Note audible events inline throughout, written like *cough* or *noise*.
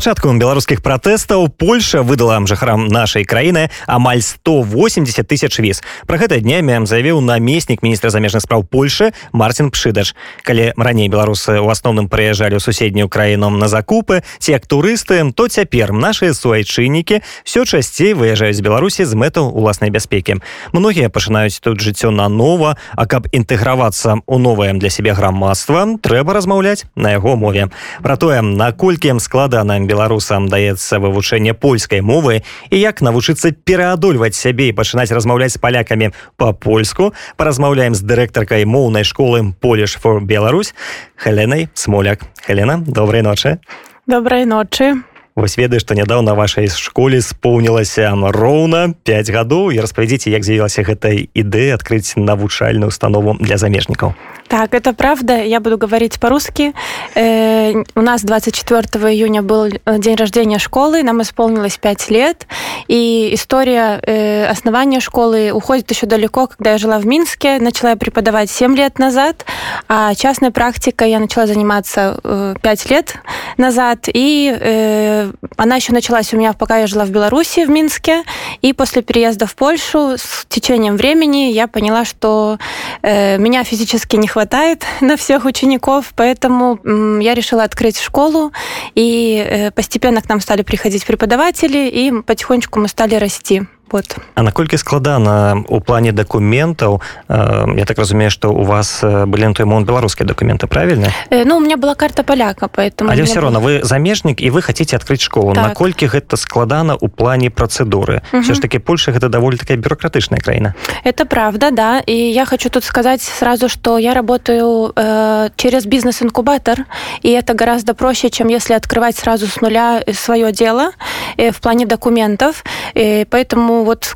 пачатку беларускіх пратэстаў Польша выдала жыхарам нашай краіны амаль 180 тысяч віз про гэта днямі заявіў намеснік міністра замежных спраў Польшы Марцін пшыдаш калі раней беларусы у асноўным прыязджалі ў суседнюю краіну на закупы ці як турысты то цяпер нашыя суайчыннікі все часцей выязджаюць з беларусі з мэтаў уласнай бяспекі многія пачынаюць тут жыццё нанова а каб інтэгравацца у новае для сябе грамадства трэба размаўляць на яго мове про тое наколькі складана нашим беларусам даецца вывучэнне польскай мовы і як навучыцца пераадольваць сябе і пачынаць размаўляць з палякамі па-польску паразмаўляем з дырэктаркай моўнай школы поліш for Беларусь Хеленай смоляк Хелена добрай ночы добрай ночы Вось ведаю што нядаўна вашай школе споўнілася роўна 5 гадоў і распавядзіце як з'явілася гэтай ідэя адкрыць навучальную установу для замежнікаў Так, это правда. Я буду говорить по-русски. Э, у нас 24 июня был э, день рождения школы, нам исполнилось 5 лет. И история э, основания школы уходит еще далеко, когда я жила в Минске. Начала преподавать 7 лет назад, а частной практикой я начала заниматься э, 5 лет назад. И э, она еще началась у меня, пока я жила в Беларуси, в Минске. И после переезда в Польшу с течением времени я поняла, что э, меня физически не хватает *laughs* на всех учеников, поэтому я решила открыть школу, и э, постепенно к нам стали приходить преподаватели, и потихонечку мы стали расти. Вот. А наколькі складана у плане документаў э, я так разумею что у вас э, былі на той момент беларускія документы правильно? Э, ну у меня была карта поляка поэтому але все равно вы замежнік і вы хотите открыть школу. Так. наколькі гэта складана у плане процедуры? Угу. все ж таки Польша гэта даволі такая бюрократычная краіна это правда да. И я хочу тут сказать сразу что я работаю э, через бизнес-инкубатор и это гораздо проще чем если открывать сразу с нуля свое дело э, в плане документов. И поэтому вот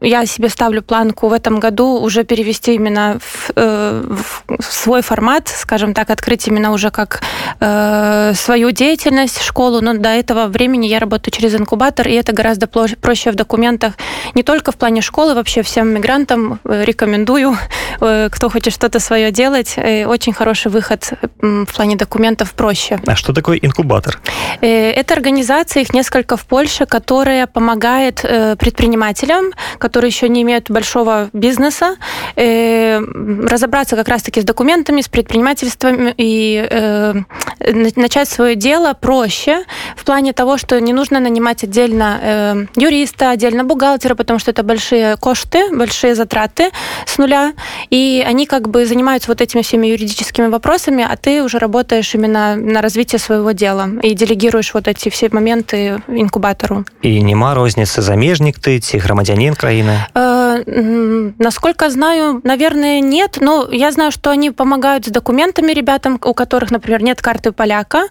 я себе ставлю планку в этом году уже перевести именно в, э, в свой формат, скажем так, открыть именно уже как э, свою деятельность, школу. Но до этого времени я работаю через инкубатор, и это гораздо проще в документах. Не только в плане школы, вообще всем мигрантам э, рекомендую, *laughs* кто хочет что-то свое делать. Очень хороший выход в плане документов проще. А что такое инкубатор? Это организация, их несколько в Польше, которая помогает предпринимателям предпринимателям, которые еще не имеют большого бизнеса, э, разобраться как раз-таки с документами, с предпринимательством и э, начать свое дело проще в плане того, что не нужно нанимать отдельно э, юриста, отдельно бухгалтера, потому что это большие кошты, большие затраты с нуля, и они как бы занимаются вот этими всеми юридическими вопросами, а ты уже работаешь именно на развитие своего дела и делегируешь вот эти все моменты инкубатору. И нема розницы замежник ты ці грамадзянин краіны э, насколько знаю наверное нет. Но я знаю что они помогают с документами ребятам у которых например нет карты поляка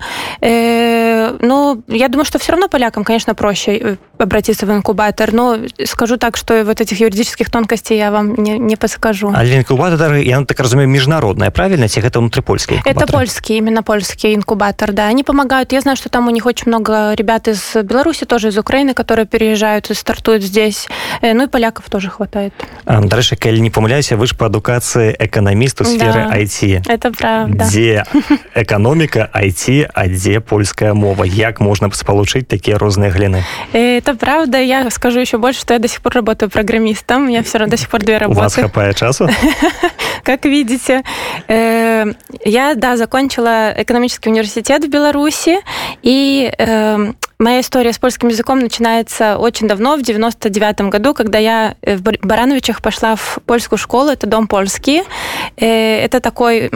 э, но я думаю что все равно полякам конечно проще э, обратиться в инкубатор но скажу так что вот этих юридических тонкостей я вам не, не подскажу а инкубатор я так разумею международная правильно тех это внутрипольский это польский именно польский инкубатор да они помогают я знаю что там у них очень много ребят из беларуси тоже из украины которые переезжают и стартуют здесь здесь э, ну и поляков тоже хватает дальше калі не помыляюся вы ж по адукацыі эканаміст у сферы да, IT это правда где эканоміка IT а дзе польская мова Як можно спалучыць такія розныя глины это правда я скажу еще больше что я до сих пор работаю программистом я все равно до сих пор две работы у вас хапае часу? *laughs* Как видите. Я да закончила экономический университет в беларуси и Моя история с польским языком начинается очень давно, в 99 году, когда я в Барановичах пошла в польскую школу, это Дом польский. Э, это такой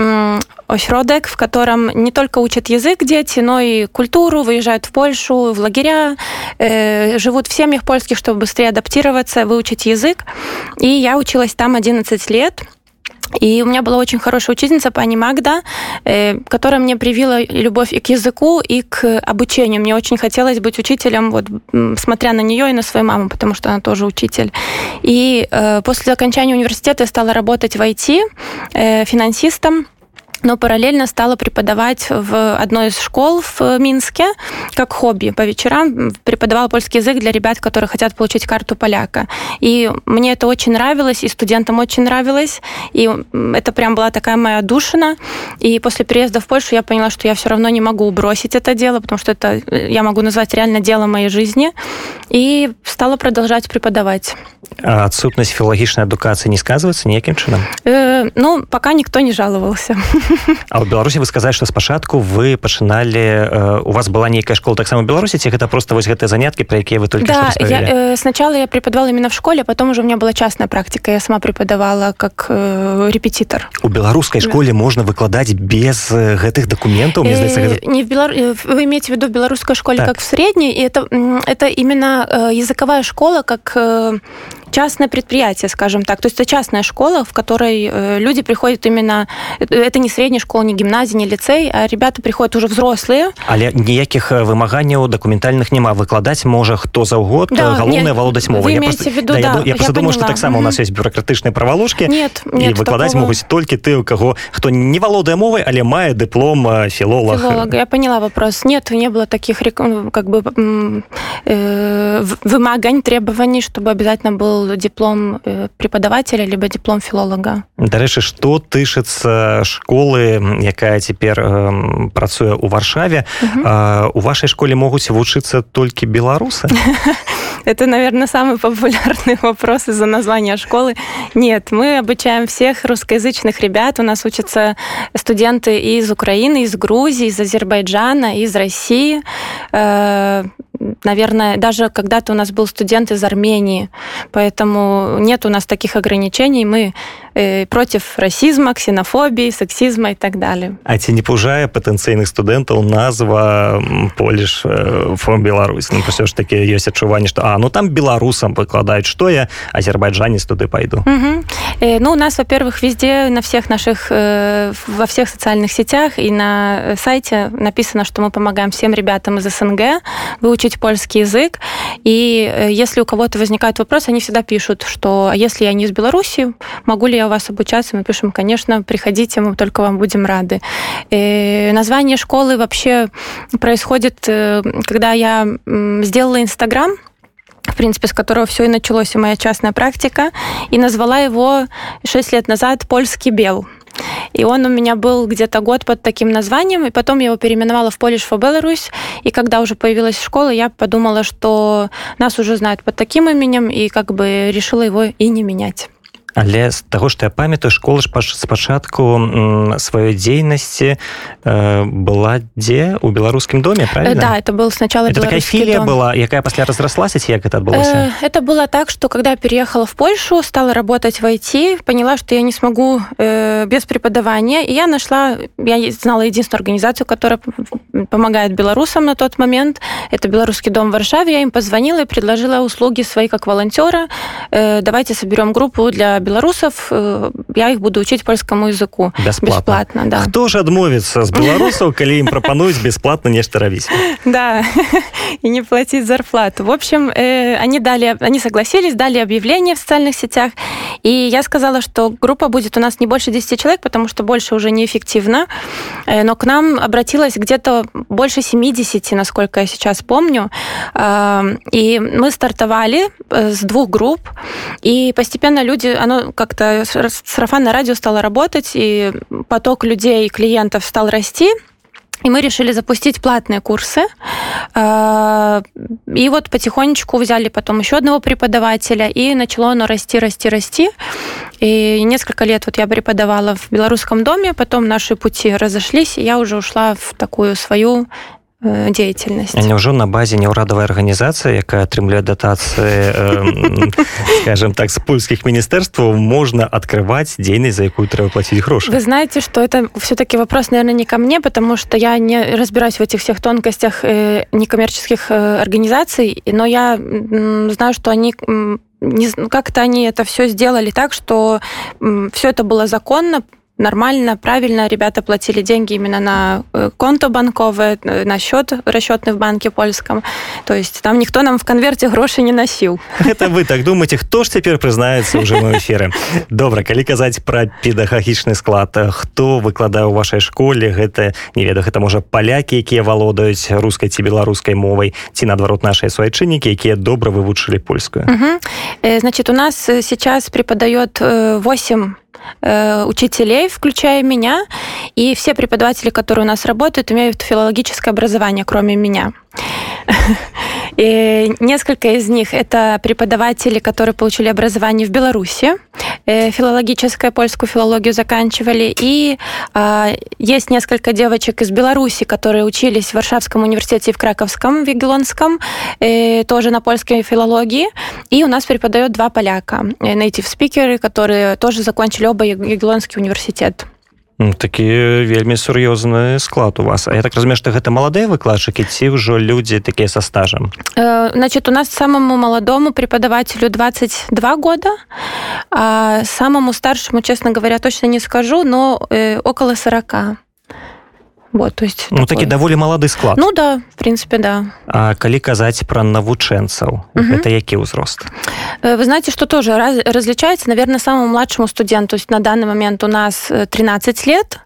осьродек, в котором не только учат язык дети, но и культуру, выезжают в Польшу, в лагеря, э, живут в семьях польских, чтобы быстрее адаптироваться, выучить язык. И я училась там 11 лет. И у меня была очень хорошая учительница, пани Магда, э, которая мне привила любовь и к языку, и к обучению. Мне очень хотелось быть учителем, вот, смотря на нее и на свою маму, потому что она тоже учитель. И э, после окончания университета я стала работать в IT, э, финансистом. Но параллельно стала преподавать в одной из школ в Минске как хобби. По вечерам преподавала польский язык для ребят, которые хотят получить карту поляка. И мне это очень нравилось, и студентам очень нравилось. И это прям была такая моя душина. И после переезда в Польшу я поняла, что я все равно не могу бросить это дело, потому что это я могу назвать реально дело моей жизни. И стала продолжать преподавать. А отсутность филологичной адукации не сказывается никаким чином? Э, ну, пока никто не жаловался. *laughs* А ў беларусі вы сказаць што спачатку вы пачыналі э, у вас была нейкая школа таксама беларусі ці гэта просто вось гэтыя заняткі про якія вы только да, я, э, сначала я преподавала именно в школе потом уже у меня была частная практика я сама преподавала как э, репетитор у беларускай школе да. можна выкладаць без э, гэтых документаў э, гэта... не в Белар... Э, вы имеете в виду беларускай школе так. как в средней и это это именно э, языковая школа как э, частное предприятие, скажем так. То есть это частная школа, в которой э, люди приходят именно... Это не средняя школа, не гимназия, не лицей, а ребята приходят уже взрослые. Але ніяких вымаганняў дакументальных няма выкладаць можа хто заўгод да, галоўнае валодаць мовай я просто, виду, да, я, я, я просто думаю что таксама у нас есть бюрократычныя правалушки нет, нет і выкладаць такого... могуць толькі ты у каго хто не валодае мовай але мае дыплом філолог Филолог. я поняла вопрос нет не было таких как бы э, вымагань требований чтобы обязательно был диплом э, преподавателя либо диплом філолога дарэчы что тышыцца школы якая цяпер э, працуе у варшаве? Э, у вашай школе могуць вучыцца толькі беларусы? *laughs* Это наверное самый популярный вопрос из-за названия школы. Нет мы обучаем всех русскоязычных ребят. У нас учатся студенты из украины из грузии из азербайджана из россии. Э, наверное, даже когда-то у нас был студент из Армении, поэтому нет у нас таких ограничений. Мы э, против расизма, ксенофобии, сексизма и так далее. А ці не пужае патэнцыйных студэнтаў назва поліш э, фон Беларусь ну, все ж таки ёсць адчуванне что а ну там беларусам выкладаюць что я азербайджанец туды пойду угу. э, ну у нас во-первых везде на всех наших э, во всех социальных сетях и на сайте написано что мы помогаем всем ребятам из СНГ выучить польский язык и э, если у кого-то возникает вопрос они всегда пишут что а если я не из Беларуси могу ли я у вас обучаться, мы пишем, конечно, приходите, мы только вам будем рады. И э, название школы вообще происходит, э, когда я сделала Инстаграм, в принципе, с которого все и началось, и моя частная практика, и назвала его 6 лет назад «Польский бел». И он у меня был где-то год под таким названием, и потом я его переименовала в Polish for Belarus. И когда уже появилась школа, я подумала, что нас уже знают под таким именем, и как бы решила его и не менять але з таго што я памятаю школа ж спачатку сваёй дзейнасці э, была дзе у беларускім доме правильно? да это был сначала это такая філія дом. была якая пасля разраслася як это адбылося э, это было так что когда я переехала в польшу стала работать в IT поняла что я не смогу э, без преподавания и я нашла я знала единственную организацию которая помогает белорусам на тот момент это белорусский дом в варшаве я им позвонила и предложила услуги свои как волонтера э, давайте соберем группу для беларусов э, я их буду учить польскому языку бесплатно, бесплатно да. хто ж адмовіцца з беларусаў калі *laughs* ім прапануюць бесплатно нешта рабіць да *laughs* и не платить зарплату в общем э, они дали они согласились дали объявление в социальных сетях и я сказала что группа будет у нас не больше 10 человек потому что больше уже неэффективно э, но к нам обратилась где-то больше 70 насколько я сейчас помню и мы стартовали с двух групп и постепенно люди оно оно как-то сарафанное радио стало работать, и поток людей, клиентов стал расти. И мы решили запустить платные курсы. А, и вот потихонечку взяли потом еще одного преподавателя, и начало оно расти, расти, расти. И несколько лет вот я преподавала в Белорусском доме, потом наши пути разошлись, и я уже ушла в такую свою дзейнасць няўжо на базе неўрадавая арганізацыя якая атрымляе датацыі *laughs* скажем так з польскіх міністэрстваў можна открывать дзейнасць за якую трэба платить грошы вы знаете что это все-таки вопрос наверное не ко мне потому что я не разбираюсь в этих всех тонкостях э, некоммерческих э, организаций но я знаю что они не, как-то они это все сделали так, что все это было законно, нормально, правильно. Ребята платили деньги именно на э, конто банковое, э, на счет расчетный в банке польском. То есть там никто нам в конверте гроши не носил. *laughs* Это вы так думаете, кто ж теперь признается уже в эфире? Добра, калі казаць про педагагічны склад, хто выкладае ў вашай школе, гэта, не ведаю, гэта можа палякі, якія валодаюць рускай ці беларускай мовай, ці наадварот нашыя суайчыннікі, якія добра вывучылі польскую. Угу. Значит, у нас сейчас преподает 8 Э, учителей, включая меня, и все преподаватели, которые у нас работают, имеют филологическое образование, кроме меня. *laughs* И несколько из них это преподаватели, которые получили образование в Беларуси, э, филологическое, польскую филологию заканчивали. И э, есть несколько девочек из Беларуси, которые учились в Варшавском университете и в Краковском, в Вигелонском, э, тоже на польской филологии. И у нас преподает два поляка, э, native спикеры, которые тоже закончили оба Ягелонский университет. Такі вельмі сур'ёзны склад у вас. А я так разумею што гэта маладыя выкладчыкі ці ўжо людзі такія са стажам? Э, значит у нас самому маладому преподавателю 22 года а самому старшему честно говоря точно не скажу но э, около 40 Вот, то есть ну, такі даволі малады склад Ну да в принципе да А калі казаць про навучэнцаў это які ўзрост э, вы знаете что тоже раз, различается наверное самому младшему студенту то есть на данный момент у нас 13 э, лет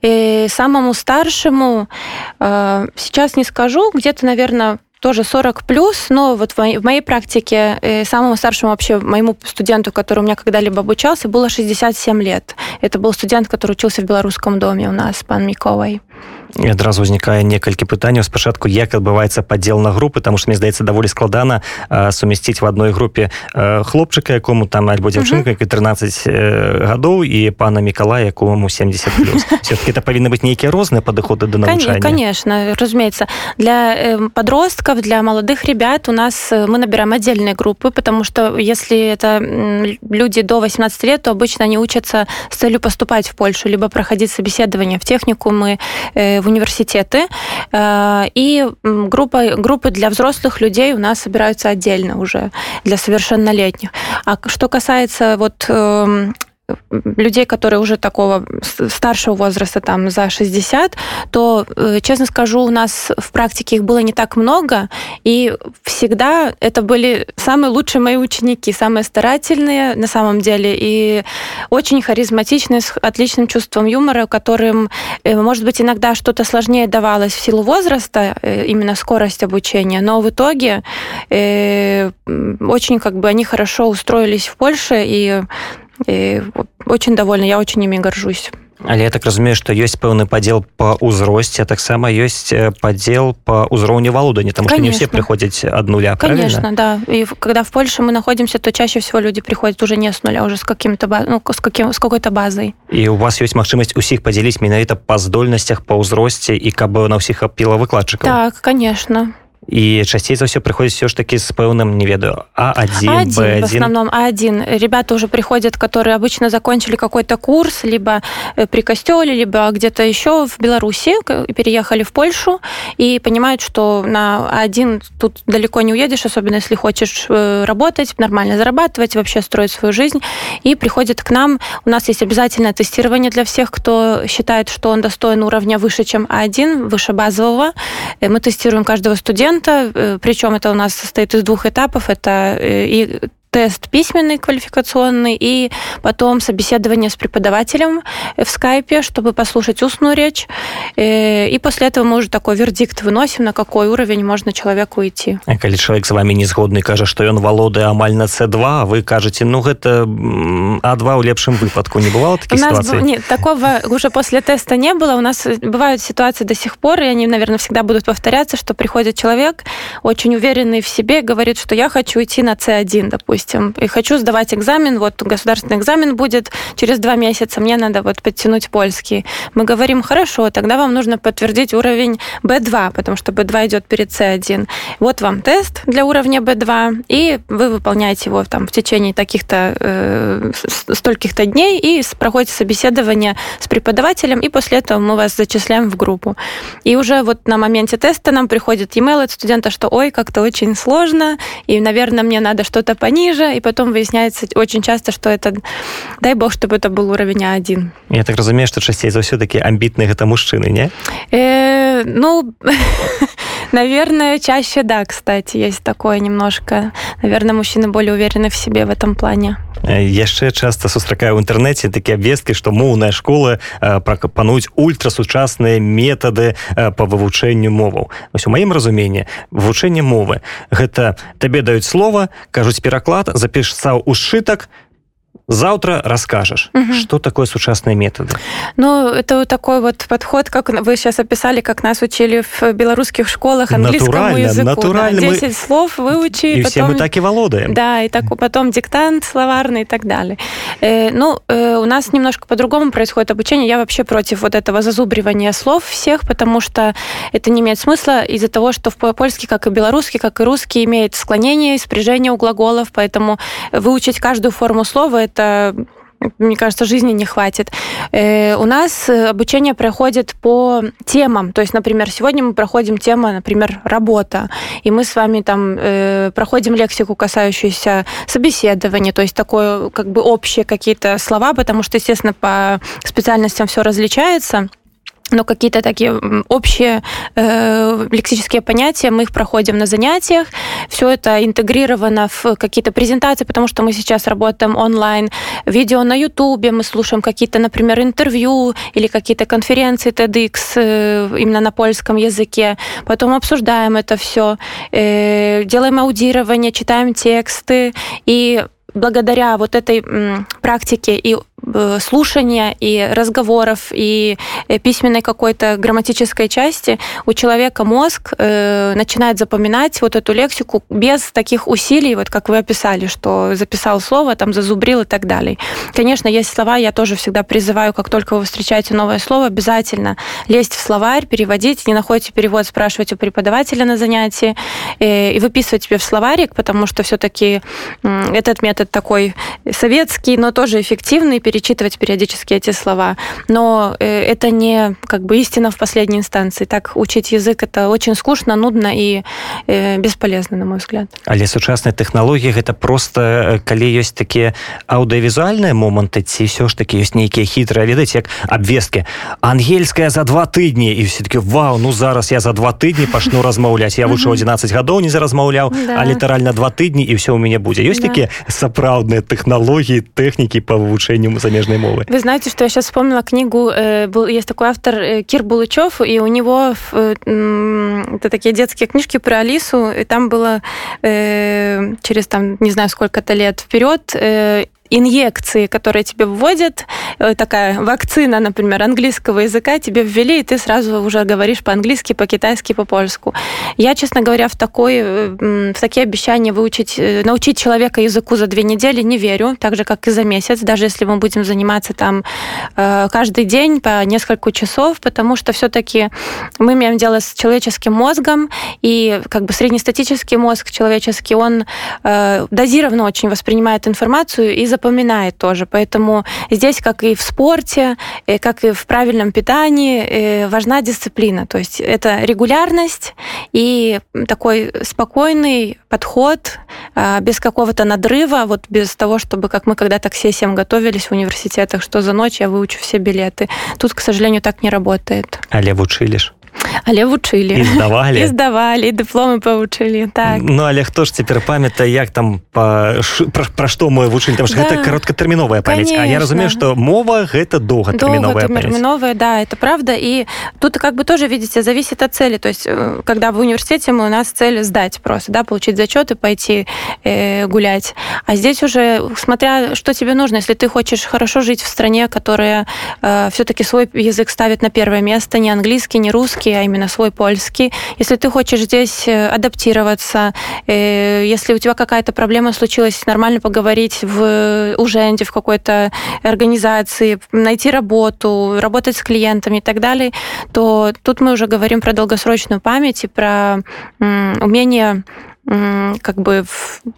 и самому старшему э, сейчас не скажу где-то наверное тоже 40 плюс, но вот в моей, в моей практике самому старшему вообще моему студенту, который у меня когда-либо обучался, было 67 лет. Это был студент, который учился в белорусском доме у нас, пан Миковой. і адразу ўзнікае некалькі пытанняў спачатку як адбываецца падзел на групы там что мне здаецца даволі складана сумясціць в адной групе хлопчыка якому там альбо дзяўчынка як 13 гадоў і пана мікала якому 70 *laughs* все-таки это павінны быть нейкія розныя падыходы до навучання конечно разумеется для подростков для молодых ребят у нас мы набираем отдельные группы потому что если это люди до 18 лет то обычно они учатся с целью поступать в Польшу либо проходить собеседование в технику мы в университеты, э, и группа, группы для взрослых людей у нас собираются отдельно уже для совершеннолетних. А что касается вот эм, людей, которые уже такого старшего возраста, там, за 60, то, э, честно скажу, у нас в практике их было не так много, и всегда это были самые лучшие мои ученики, самые старательные на самом деле, и очень харизматичные, с отличным чувством юмора, которым, э, может быть, иногда что-то сложнее давалось в силу возраста, э, именно скорость обучения, но в итоге очень как бы они хорошо устроились в Польше, и и очень довольна я очень ими горжусь Але я так разумею что ёсць пэўны падзел по ўзросце таксама ёсць падзел по ўзроўню валодання там что не все приходзяць ад нуля конечно правильно? да и когда в Польше мы находимся то чаще всего люди приходят уже не с нуля уже с каким-то ну, с каким с какой-то базой і у вас ёсць магчымасць усіх подзяліць менавіта па здольнасцях по ўзросце і каб на ўсіх апіла выкладчыкаў так конечно і часцей за все приходит все ж таки с пэўным не ведаю А1, А1 B1. в основном А1 ребята уже приходят которые обычно закончили какой-то курс либо э, при костеле либо где-то еще в Беларуси переехали в Польшу и понимают что на А1 тут далеко не уедешь особенно если хочешь э, работать нормально зарабатывать вообще строить свою жизнь. И приходят к нам. У нас есть обязательное тестирование для всех кто считает что он достоин уровня выше чем А1 выше базового. Э, мы тестируем каждого студента документа, э, причем это у нас состоит из двух этапов. Это э, и тест письменный, квалификационный, и потом собеседование с преподавателем в скайпе, чтобы послушать устную речь. Э, и после этого мы уже такой вердикт выносим, на какой уровень можно человеку идти. А когда человек с вами не згодны, кажа, что он володае амаль на C2, а вы кажете, ну, это А2 в лепшем выпадку. Не бывало таких ситуаций? Нет, такого уже после теста не было. У нас бывают ситуации до сих пор, и они, наверное, всегда будут повторяться, что приходит человек, очень уверенный в себе, говорит, что я хочу идти на C1, допустим допустим, и хочу сдавать экзамен, вот государственный экзамен будет через два месяца, мне надо вот подтянуть польский. Мы говорим, хорошо, тогда вам нужно подтвердить уровень B2, потому что B2 идет перед C1. Вот вам тест для уровня B2, и вы выполняете его там в течение таких-то э, стольких-то дней и проходите собеседование с преподавателем, и после этого мы вас зачисляем в группу. И уже вот на моменте теста нам приходит e-mail от студента, что ой, как-то очень сложно, и, наверное, мне надо что-то пониже, ниже, и потом выясняется очень часто, что это, дай бог, чтобы это был уровень А1. Я так разумею, что часцей за ўсё таки амбітныя гэта мужчыны, не? Э, ну, *laughs* наверное, чаще да, кстати, есть такое немножко. Наверное, мужчины более уверены в себе в этом плане. яшчэ часто сустракаю ў інтэрнэце такія абвесткі што моўная школа прапануюць ультрасучасныя метады по вывучэнню моваў вось у маім разуменні вывучэнне мовы гэта табе даюць слова кажуць пераклад запішсаў у сшытак завтра расскажешь, угу. что такое сучасные методы. Ну, это вот такой вот подход, как вы сейчас описали, как нас учили в белорусских школах английскому натурально, языку. Натурально. Да, 10 мы... слов выучи. И потом... все мы так и володаем. Да, и так, потом диктант словарный и так далее. Э, ну, э, у нас немножко по-другому происходит обучение. Я вообще против вот этого зазубривания слов всех, потому что это не имеет смысла из-за того, что в польский, как и белорусский, как и русский, имеет склонение и спряжение у глаголов, поэтому выучить каждую форму слова – это мне кажется, жизни не хватит. Э, у нас обучение проходит по темам. То есть, например, сегодня мы проходим тему, например, работа. И мы с вами там э, проходим лексику, касающуюся собеседования. То есть, такое как бы общие какие-то слова, потому что, естественно, по специальностям все различается но какие-то такие общие э, лексические понятия, мы их проходим на занятиях. Все это интегрировано в какие-то презентации, потому что мы сейчас работаем онлайн, видео на Ютубе, мы слушаем какие-то, например, интервью или какие-то конференции TEDx э, именно на польском языке. Потом обсуждаем это все, э, делаем аудирование, читаем тексты и благодаря вот этой практике и слушания и разговоров, и э, письменной какой-то грамматической части у человека мозг э, начинает запоминать вот эту лексику без таких усилий, вот как вы описали, что записал слово, там зазубрил и так далее. Конечно, есть слова, я тоже всегда призываю, как только вы встречаете новое слово, обязательно лезть в словарь, переводить, не находите перевод, спрашивать у преподавателя на занятии э, и выписывать себе в словарик, потому что все-таки э, этот метод такой советский, но тоже эффективный, перечитывать периодически эти слова. Но э, это не как бы истина в последней инстанции. Так учить язык это очень скучно, нудно и э, бесполезно, на мой взгляд. Але сучасная тэхналогія гэта просто э, калі ёсць такія аўдыавізуальныя моманты ці ўсё ж такі ёсць нейкія хітрыя ведаць як абвесткі ангельская за два тыдні і все-таки вау ну зараз я за два тыдні пачну размаўляць я вышел 11 гадоў не заразмаўляў да. а літаральна два тыдні і все у мяне будзе ёсць да. такія сапраўдныя тэхналогіі тэхнікі па вывучэнню замежной мовы. Вы знаете, что я сейчас вспомнила книгу, э, был, есть такой автор э, Кир Булычев, и у него э, это такие детские книжки про Алису, и там было через там не знаю сколько-то лет вперед инъекции, которые тебе вводят, э, такая вакцина, например, английского языка тебе ввели, и ты сразу уже говоришь по-английски, по-китайски, по-польску. Я, честно говоря, в, такой, э, в такие обещания выучить, э, научить человека языку за две недели не верю, так же, как и за месяц, даже если мы будем заниматься там каждый день по несколько часов, потому что все-таки мы имеем дело с человеческим мозгом, и как бы среднестатический мозг человеческий, он дозированно очень воспринимает информацию и запоминает тоже. Поэтому здесь, как и в спорте, э, как и в правильном питании, э, важна дисциплина. То есть это регулярность и такой спокойный подход, а, без какого-то надрыва, вот без того, чтобы, как мы когда-то к сессиям готовились в университетах, что за ночь я выучу все билеты. Тут, к сожалению, так не работает. Але вучылі але вучылі. *laughs* І здавалі і здавалі дыпломы павучылі так. Ну але хто ж цяпер памятае як там па, ш, пра, пра што мой вучылі? Там да. гэта кароткатэрміновая памяць А я разумею что мова гэта доўгатэрміновая да это правда. И тут как бы тоже видите зависит от цели. То есть э, когда в университете мы у нас цель сдать просто да получить зачет и пойти э, гулять. А здесь уже смотря что тебе нужно. Если ты хочешь хорошо жить в стране которая э, все-таки свой язык ставит на первое место не английский не русский а именно свой польский. Если ты хочешь здесь э, адаптироваться, э, если у тебя какая-то проблема случилась, нормально поговорить в Уженде, в какой-то организации, найти работу, работать с клиентами и так далее, то тут мы уже говорим про долгосрочную память и про умение как бы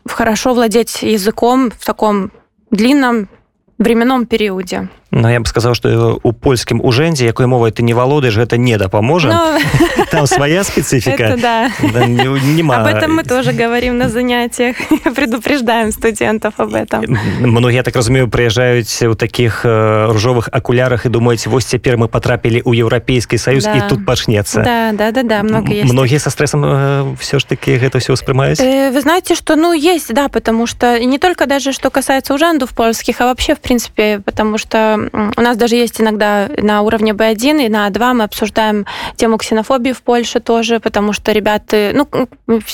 хорошо владеть языком в таком длинном временном периоде. Ну я бы сказал что у польскім ужэндзе якой мовай ты не валодаеш гэта не дапаможа Ну, *laughs* там свая специфика это да. Да, не- нема. Об этом мы тоже говорим на занятиях, *laughs* предупреждаем студентов об этом. многія так разумею прыязджаюць у таких э, ружовых акулярах і думаюць вось цяпер мы потрапілі ў еўрапейскі саюз Да. і тут пачнецца Да, да, да, да, много есть. многія са стрессом э, все ж таки гэта все ўспрымаюць Э, Вы знаете, что, ну, есть, да, потому что и не только даже, что касается ужандов польских, а вообще, в принципе, потому что м, у нас даже есть иногда на уровне B1 и на А2 мы обсуждаем тему ксенофобии в Польше тоже, потому что ребята, ну,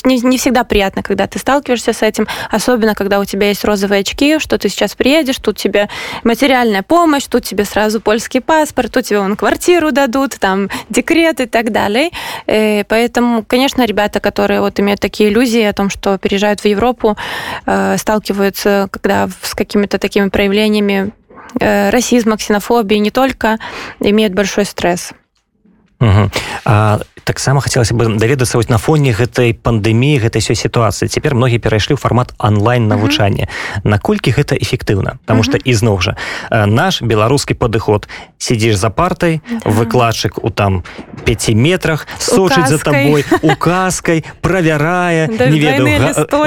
не, не всегда приятно, когда ты сталкиваешься с этим, особенно когда у тебя есть розовые очки, что ты сейчас приедешь, тут тебе материальная помощь, тут тебе сразу польский паспорт, тут тебе вон квартиру дадут, там декрет и так далее. Э, Поэтому, конечно, ребята, которые вот имеют такие иллюзии о том, что переезжают в Европу, э, сталкиваются когда с какими-то такими проявлениями расизма, ксенофобии, не только, имеют большой стресс. Угу. А таксама хацелася бы даведацца вось на фоне гэтай пандэміі гэтай сёй сітуацыі цяпер многія перайшлі ў фармат онлайн навучання наколькі гэта эфектыўна Таму Мгм. што ізноў жа наш беларускі падыход сидзіш за партай Да. выкладчык у там 5 метрах сочыць за табой *laughs* указкай правярае Да, не ведаю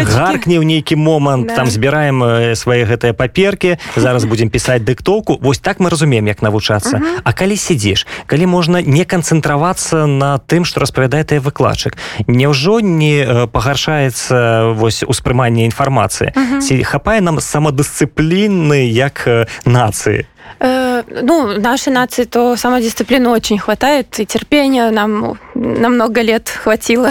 гаркне ў нейкі момант Да. там збіраем свае гэтыя паперкі зараз *laughs* будзем пісаць дыктоўку вось так мы разумеем як навучацца Мгм. А калі сидзіш калі можна не канцэнтравацца на тым што распавядае ты выкладчык няўжо не э, пагаршаецца вось успрыманне інфармацыі Мгм. ці хапае нам самадысцыпліны як э, нацыі Э, Ну, нашей нации то самодисциплины очень хватает, и терпения нам на много лет хватило.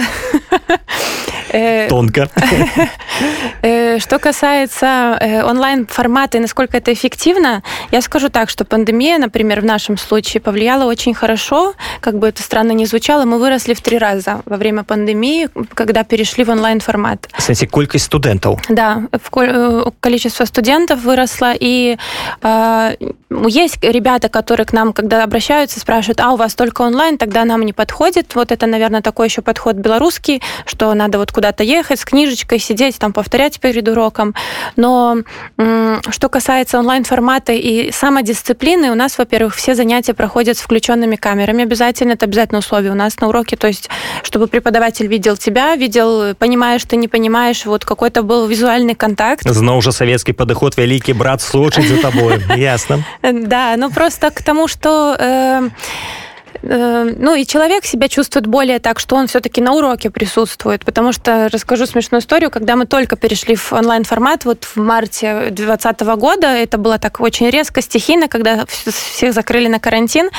Э, *laughs* тонко *laughs* Э, Что касается э, онлайн-формата и насколько это эффективно, я скажу так, что пандемия, например, в нашем случае повлияла очень хорошо, как бы это странно ни звучало, мы выросли в три раза во время пандемии, когда перешли в онлайн-формат. сэнсе колькасць студэнтаў Да, э, количество студентов выросло, и э, есть ребята, которые к нам, когда обращаются, спрашивают, а у вас только онлайн, тогда нам не подходит. Вот это, наверное, такой еще подход белорусский, что надо вот куда-то ехать с книжечкой, сидеть, там повторять перед уроком. Но м, что касается онлайн-формата и самодисциплины, у нас, во-первых, все занятия проходят с включенными камерами обязательно, это обязательное условие у нас на уроке, то есть чтобы преподаватель видел тебя, видел, понимаешь, ты не понимаешь, вот какой-то был визуальный контакт. зноў жа савецкі падыход вялікі брат сочыць за табой *laughs* ясна Да, ну просто к тому, что... э, э, ну и человек себя чувствует более так, что он все-таки на уроке присутствует, потому что расскажу смешную историю, когда мы только перешли в онлайн-формат, вот в марте 2020 года, это было так очень резко, стихийно, когда вс- всех закрыли на карантин,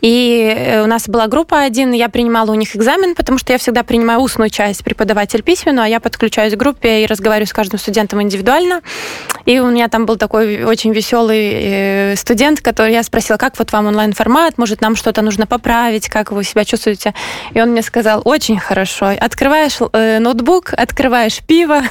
и э, у нас была группа один, я принимала у них экзамен, потому что я всегда принимаю устную часть, преподаватель письменную, а я подключаюсь к группе и разговариваю с каждым студентом индивидуально, и у меня там был такой очень веселый э, студент, который я спросила, как вот вам онлайн-формат, может, нам что-то нужно поправить, как вы себя чувствуете? И он мне сказал, очень хорошо. Открываешь э, ноутбук, открываешь пиво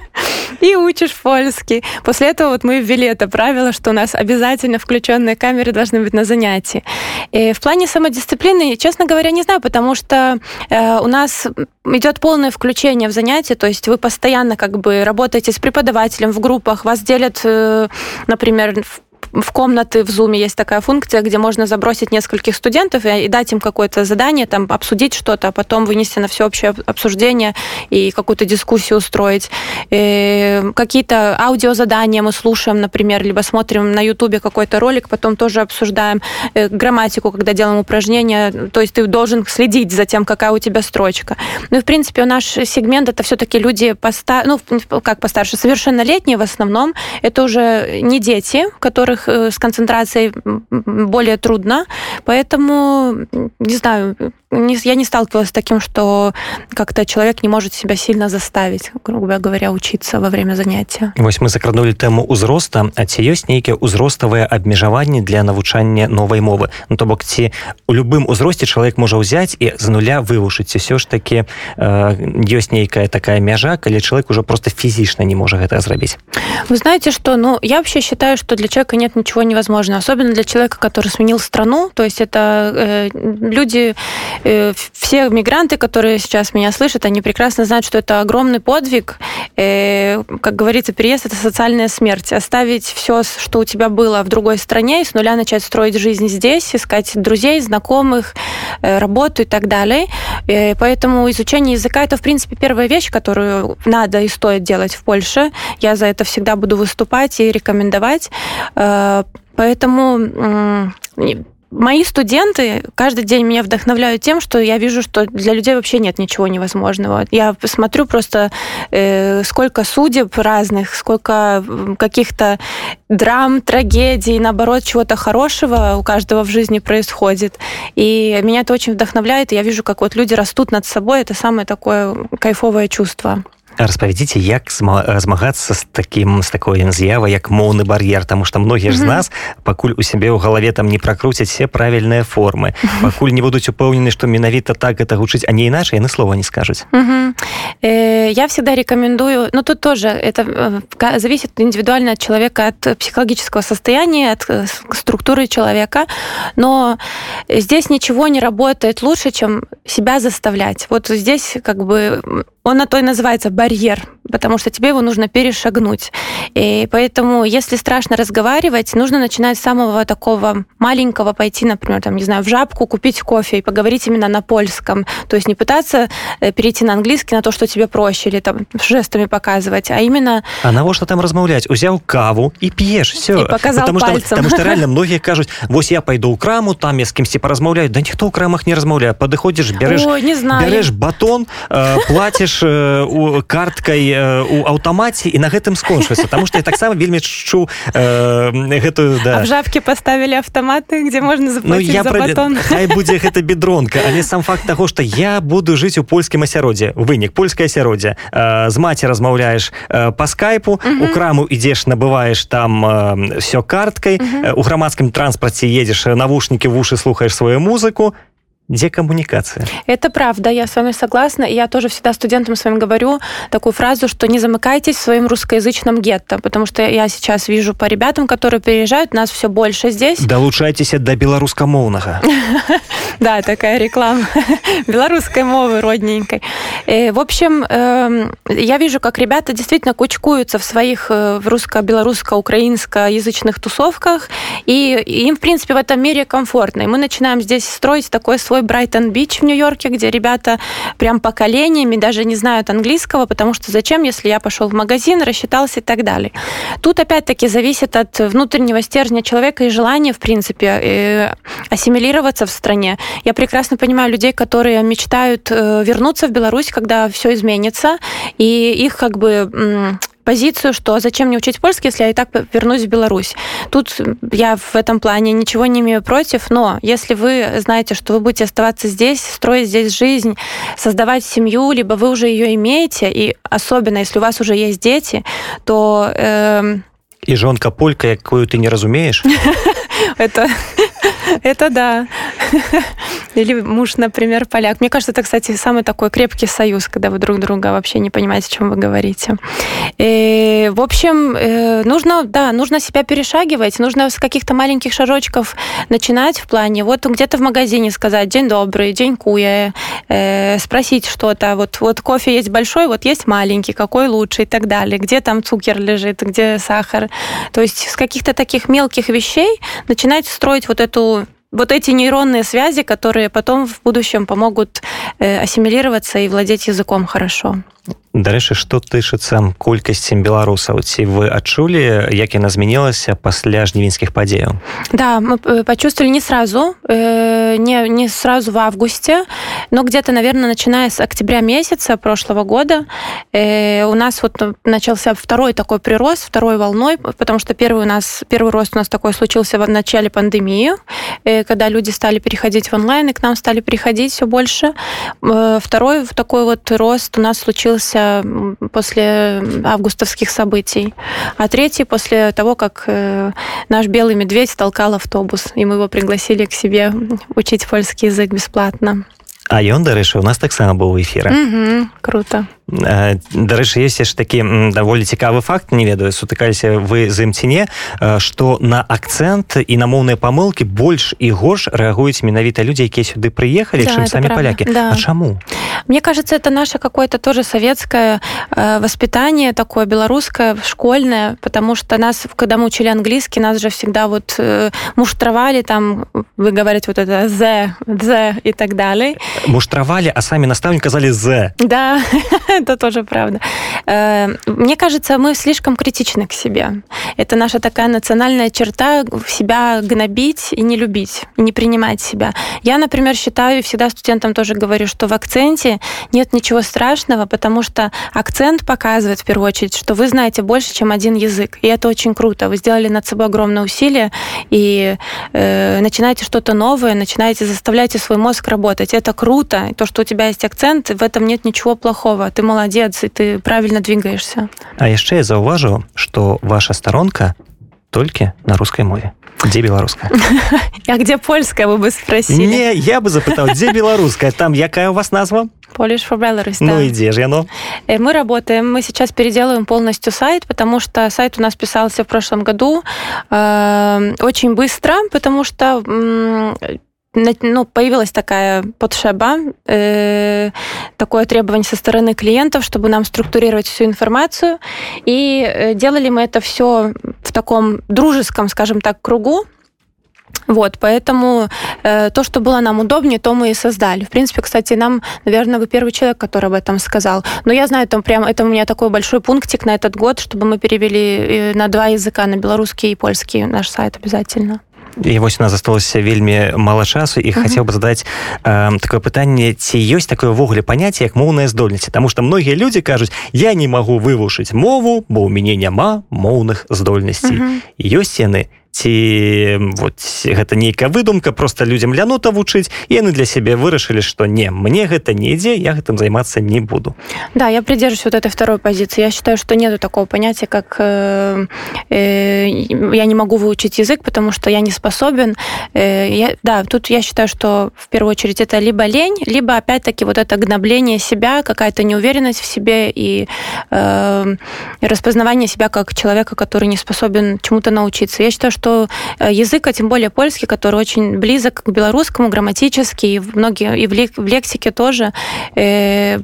*laughs* и учишь польский. После этого вот мы ввели это правило, что у нас обязательно включенные камеры должны быть на занятии. И в плане самодисциплины, честно говоря, не знаю, потому что э, у нас идет полное включение в занятия, то есть вы постоянно как бы работаете с преподавателем в группах, вас делят, э, например, в в комнаты в Zoom есть такая функция, где можно забросить нескольких студентов и, и дать им какое-то задание, там, обсудить что-то, а потом вынести на всеобщее обсуждение и какую-то дискуссию устроить. И какие-то аудиозадания мы слушаем, например, либо смотрим на Ютубе какой-то ролик, потом тоже обсуждаем э, грамматику, когда делаем упражнения. То есть ты должен следить за тем, какая у тебя строчка. Ну и, в принципе, наш сегмент это все-таки люди поста... ну, как постарше, совершеннолетние в основном. Это уже не дети, которых э, с концентрацией более трудно. Поэтому, не знаю, не- я не сталкивалась с таким, что как-то человек не может себя сильно заставить, грубо говоря, учиться во время занятия. Вось мы закранули тэму ўзроста А ці ёсць нейкія ўзроставыя абмежаванні для навучання новай мовы ну то бок ці у любым узросце чалавек можа ўзяць і з нуля вывушыць ці ўсё ж таки э, ёсць нейкая такая мяжа калі чалавек уже просто фізічна не можа гэта зрабіць Вы знаете, что, ну, я вообще считаю, что для человека нет ничего невозможного, особенно для человека, который сменил страну, то есть это э, люди э, все мигранты, которые сейчас меня слышат, они прекрасно знают, что это огромный подвиг. Э, как говорится, переезд – это социальная смерть. Оставить все, что у тебя было в другой стране, и с нуля начать строить жизнь здесь, искать друзей, знакомых, э, работу и так далее. Э, поэтому изучение языка – это, в принципе, первая вещь, которую надо и стоит делать в Польше. Я за это всегда буду выступать и рекомендовать. Э, поэтому мои студенты каждый день меня вдохновляют тем, что я вижу, что для людей вообще нет ничего невозможного. Я смотрю просто, э, сколько судеб разных, сколько каких-то драм, трагедий, наоборот, чего-то хорошего у каждого в жизни происходит. И меня это очень вдохновляет. И я вижу, как вот люди растут над собой. Это самое такое кайфовое чувство распавядзіце як змагацца з таким з такой з'явай як моўны бар'ер тому что многія ж з нас пакуль у сябе ў галаве там не пракруцяць все правільныя формы пакуль не будуць упэўнены што менавіта так это гучыць а не іначай яны слова не скажуць э, я всегда рекомендую но ну, тут тоже это э, зависит индивидуально от человека от психологического состояния от э, структуры человека но здесь ничего не работает лучше чем себя заставлять вот здесь как бы он на то и называется барьер, потому что тебе его нужно перешагнуть. И поэтому, если страшно разговаривать, нужно начинать с самого такого маленького, пойти, например, там, не знаю, в жабку, купить кофе и поговорить именно на польском. То есть не пытаться э, перейти на английский, на то, что тебе проще, или там жестами показывать, а именно... А на что там размаўлять? Узял каву и пьешь, все. И показал потому пальцем. Что, потому что *laughs* реально многие кажут, вот я пойду в краму, там я с кем-то поразмаўляю. Да никто в крамах не размаўляет. Подыходишь, берешь, Ой, не знаю. берешь батон, э, платишь э, у, карткай у аўтамаце і на гэтым скончыцца потому *laughs* что я таксама вельмі чу э, гэтую да. Жабке поставили автоматы где можно ну, я за. Хай *laughs* будзе гэта бедронка але сам факт того что я буду жыць у польскім асяроддзе. Вынік. Польскае асяроддзе. Э, з маці размаўляеш э, по скайпу у краму ідзеш набываешь там э, все карткай. У грамадскім транспарце едзеш навушнікі вушы слухаешь сваю музыку декоммуникация. Это правда, я с вами согласна. И я тоже всегда студентам своим говорю такую фразу, что не замыкайтесь в своем русскоязычном гетто, потому что я сейчас вижу по ребятам, которые переезжают, нас все больше здесь. Долучайтесь до белорусскомовного. *laughs* Да, такая реклама *laughs* белорусской мовы родненькой. Э, в общем, эм, я вижу, как ребята действительно кучкуются в своих э, русско-белорусско-украинско-язычных тусовках, и им, в принципе, в этом мире комфортно. И мы начинаем здесь строить такой свой Брайтон-Бич в Нью-Йорке, где ребята прям поколениями даже не знают английского, потому что зачем, если я пошел в магазин, рассчитался и так далее. Тут опять-таки зависит от внутреннего стержня человека и желания, в принципе, э, ассимилироваться в стране. Я прекрасно понимаю людей, которые мечтают э, вернуться в Беларусь, когда все изменится, и их как бы позицию, что зачем мне учить польский, если я и так вернусь в Беларусь. Тут я в этом плане ничего не имею против, но если вы знаете, что вы будете оставаться здесь, строить здесь жизнь, создавать семью, либо вы уже ее имеете, и особенно если у вас уже есть дети, то... Э... И жонка полька, якую ты не разумеешь? *laughs* Это Это да. Или муж, например, поляк. Мне кажется, это, кстати, самый такой крепкий союз, когда вы друг друга вообще не понимаете, о чем вы говорите. И, в общем, э, нужно, да, нужно себя перешагивать, нужно с каких-то маленьких шажочков начинать в плане, вот где-то в магазине сказать «День добрый», «День куя», э, спросить что-то, вот, вот кофе есть большой, вот есть маленький, какой лучше и так далее, где там цукер лежит, где сахар. То есть с каких-то таких мелких вещей начинать строить вот эту вот эти нейронные связи, которые потом в будущем помогут э, ассимилироваться и владеть языком хорошо. Дарэчы што тычыцца колькасцем беларусаў ці вы адчулі як яна змянілася пасля жнівінскіх падзеяў да мы э, почувствовали не сразу э, не не сразу в августе но где-то наверное начиная с октября месяца прошлого года э, у нас вот начался второй такой прирост второй волной потому что первый у нас первый рост у нас такой случился в начале пандемии когда люди стали переходить в онлайн и к нам стали приходить все больше второй такой вот рост у нас случился после августовских событий, а третий после того, как э, наш белый медведь толкал автобус, и мы его пригласили к себе учить польский язык бесплатно. А ён дарэчы у нас таксама быў эфира угу, круто дарэчы есть ж такі даволі цікавы факт не ведаю сутыкаліся вы з ім ці не что на акцент і на моўныя памылки больш і горш рэагуюць менавіта людзі якія сюды прыехалі Да, чым самі правда. палякі Да. А чаму Мне кажется, это наше какое-то тоже советское э, воспитание, такое белорусское, школьное, потому что нас, когда мы учили английский, нас же всегда вот э, муштровали, там, вы говорите вот это «the», «the» и так далее. муштравалі а самі настаўнік казалі з Да, *laughs* это тоже правда. Э, Мне кажется, мы слишком критичны к себе. Это наша такая национальная черта себя гнобить и не любить, и не принимать себя. Я, например, считаю, и всегда студентам тоже говорю, что в акценте нет ничего страшного, потому что акцент показывает в первую очередь, что вы знаете больше, чем один язык. И это очень круто. Вы сделали над собой огромное усилие и э, начинаете что-то новое, начинаете, заставляете свой мозг работать. Это круто. То, что у тебя есть акцент, в этом нет ничего плохого. Ты молодец, и ты правильно двигаешься. А яшчэ я заўважу что ваша старонка толькі на рускай мове дзе беларуская *laughs* А где польская, вы бы спросили? не я бы запытаў дзе беларуская там якая у вас назва Polish for Belarus, ну да. і дзе ж яно Э, Мы работаем, мы сейчас переделываем полностью сайт, потому что сайт у нас писался в прошлом году э, очень быстро, потому что ну, появилась такая подшеба, э, такое требование со стороны клиентов, чтобы нам структурировать всю информацию. И э, делали мы это все в таком дружеском, скажем так, кругу. Вот, поэтому э, то, что было нам удобнее, то мы и создали. В принципе, кстати, нам, наверное, вы первый человек, который об этом сказал. Но я знаю, там прям это у меня такой большой пунктик на этот год, чтобы мы перевели э, на два языка, на белорусский и польский наш сайт обязательно і вось у нас засталося вельмі мала часу і хацеў бы задаць э, такое пытанне ці ёсць такое ўвогуле паняцце як моўныя здольнасці Таму што многія людзі кажуць я не магу вывучыць мову бо ў мяне няма моўных здольнасцей Мгм. ёсць яны ці вот гэта нейкая выдумка просто людзям лянота вучыць і яны для сябе вырашылі што не мне гэта не ідзе я гэтым займацца не буду Да, я придерживаюсь вот этой второй позиции. Я считаю, что нету такого понятия, как э, э, я не могу выучить язык, потому что я не способен. Э, я, да, тут я считаю, что в первую очередь это либо лень, либо опять-таки вот это гнобление себя, какая-то неуверенность в себе и э, распознавание себя как человека, который не способен чему-то научиться. Я считаю, что э, язык, а тем более польский, который очень близок к белорусскому грамматически, и многие, и в лексике тоже, э,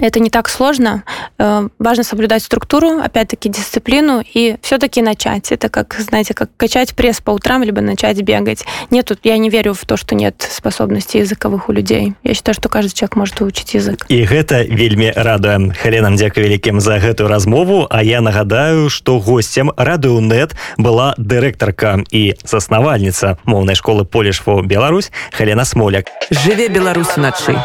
это не так сложно. Э, Важно соблюдать структуру, опять-таки дисциплину и все-таки начать. Это как, знаете, как качать пресс по утрам, либо начать бегать. Нету, я не верю в то, что нет способностей языковых у людей. Я считаю, что каждый человек может выучить язык. і гэта вельмі радуе халенам дзякую вялікім за гэтую размову А я нагадаю што госцем радыонет была дырэктарка і заснавальніца моўнай школы полішфо Беларусь Халена смоляк Жыве Беларусь уначы.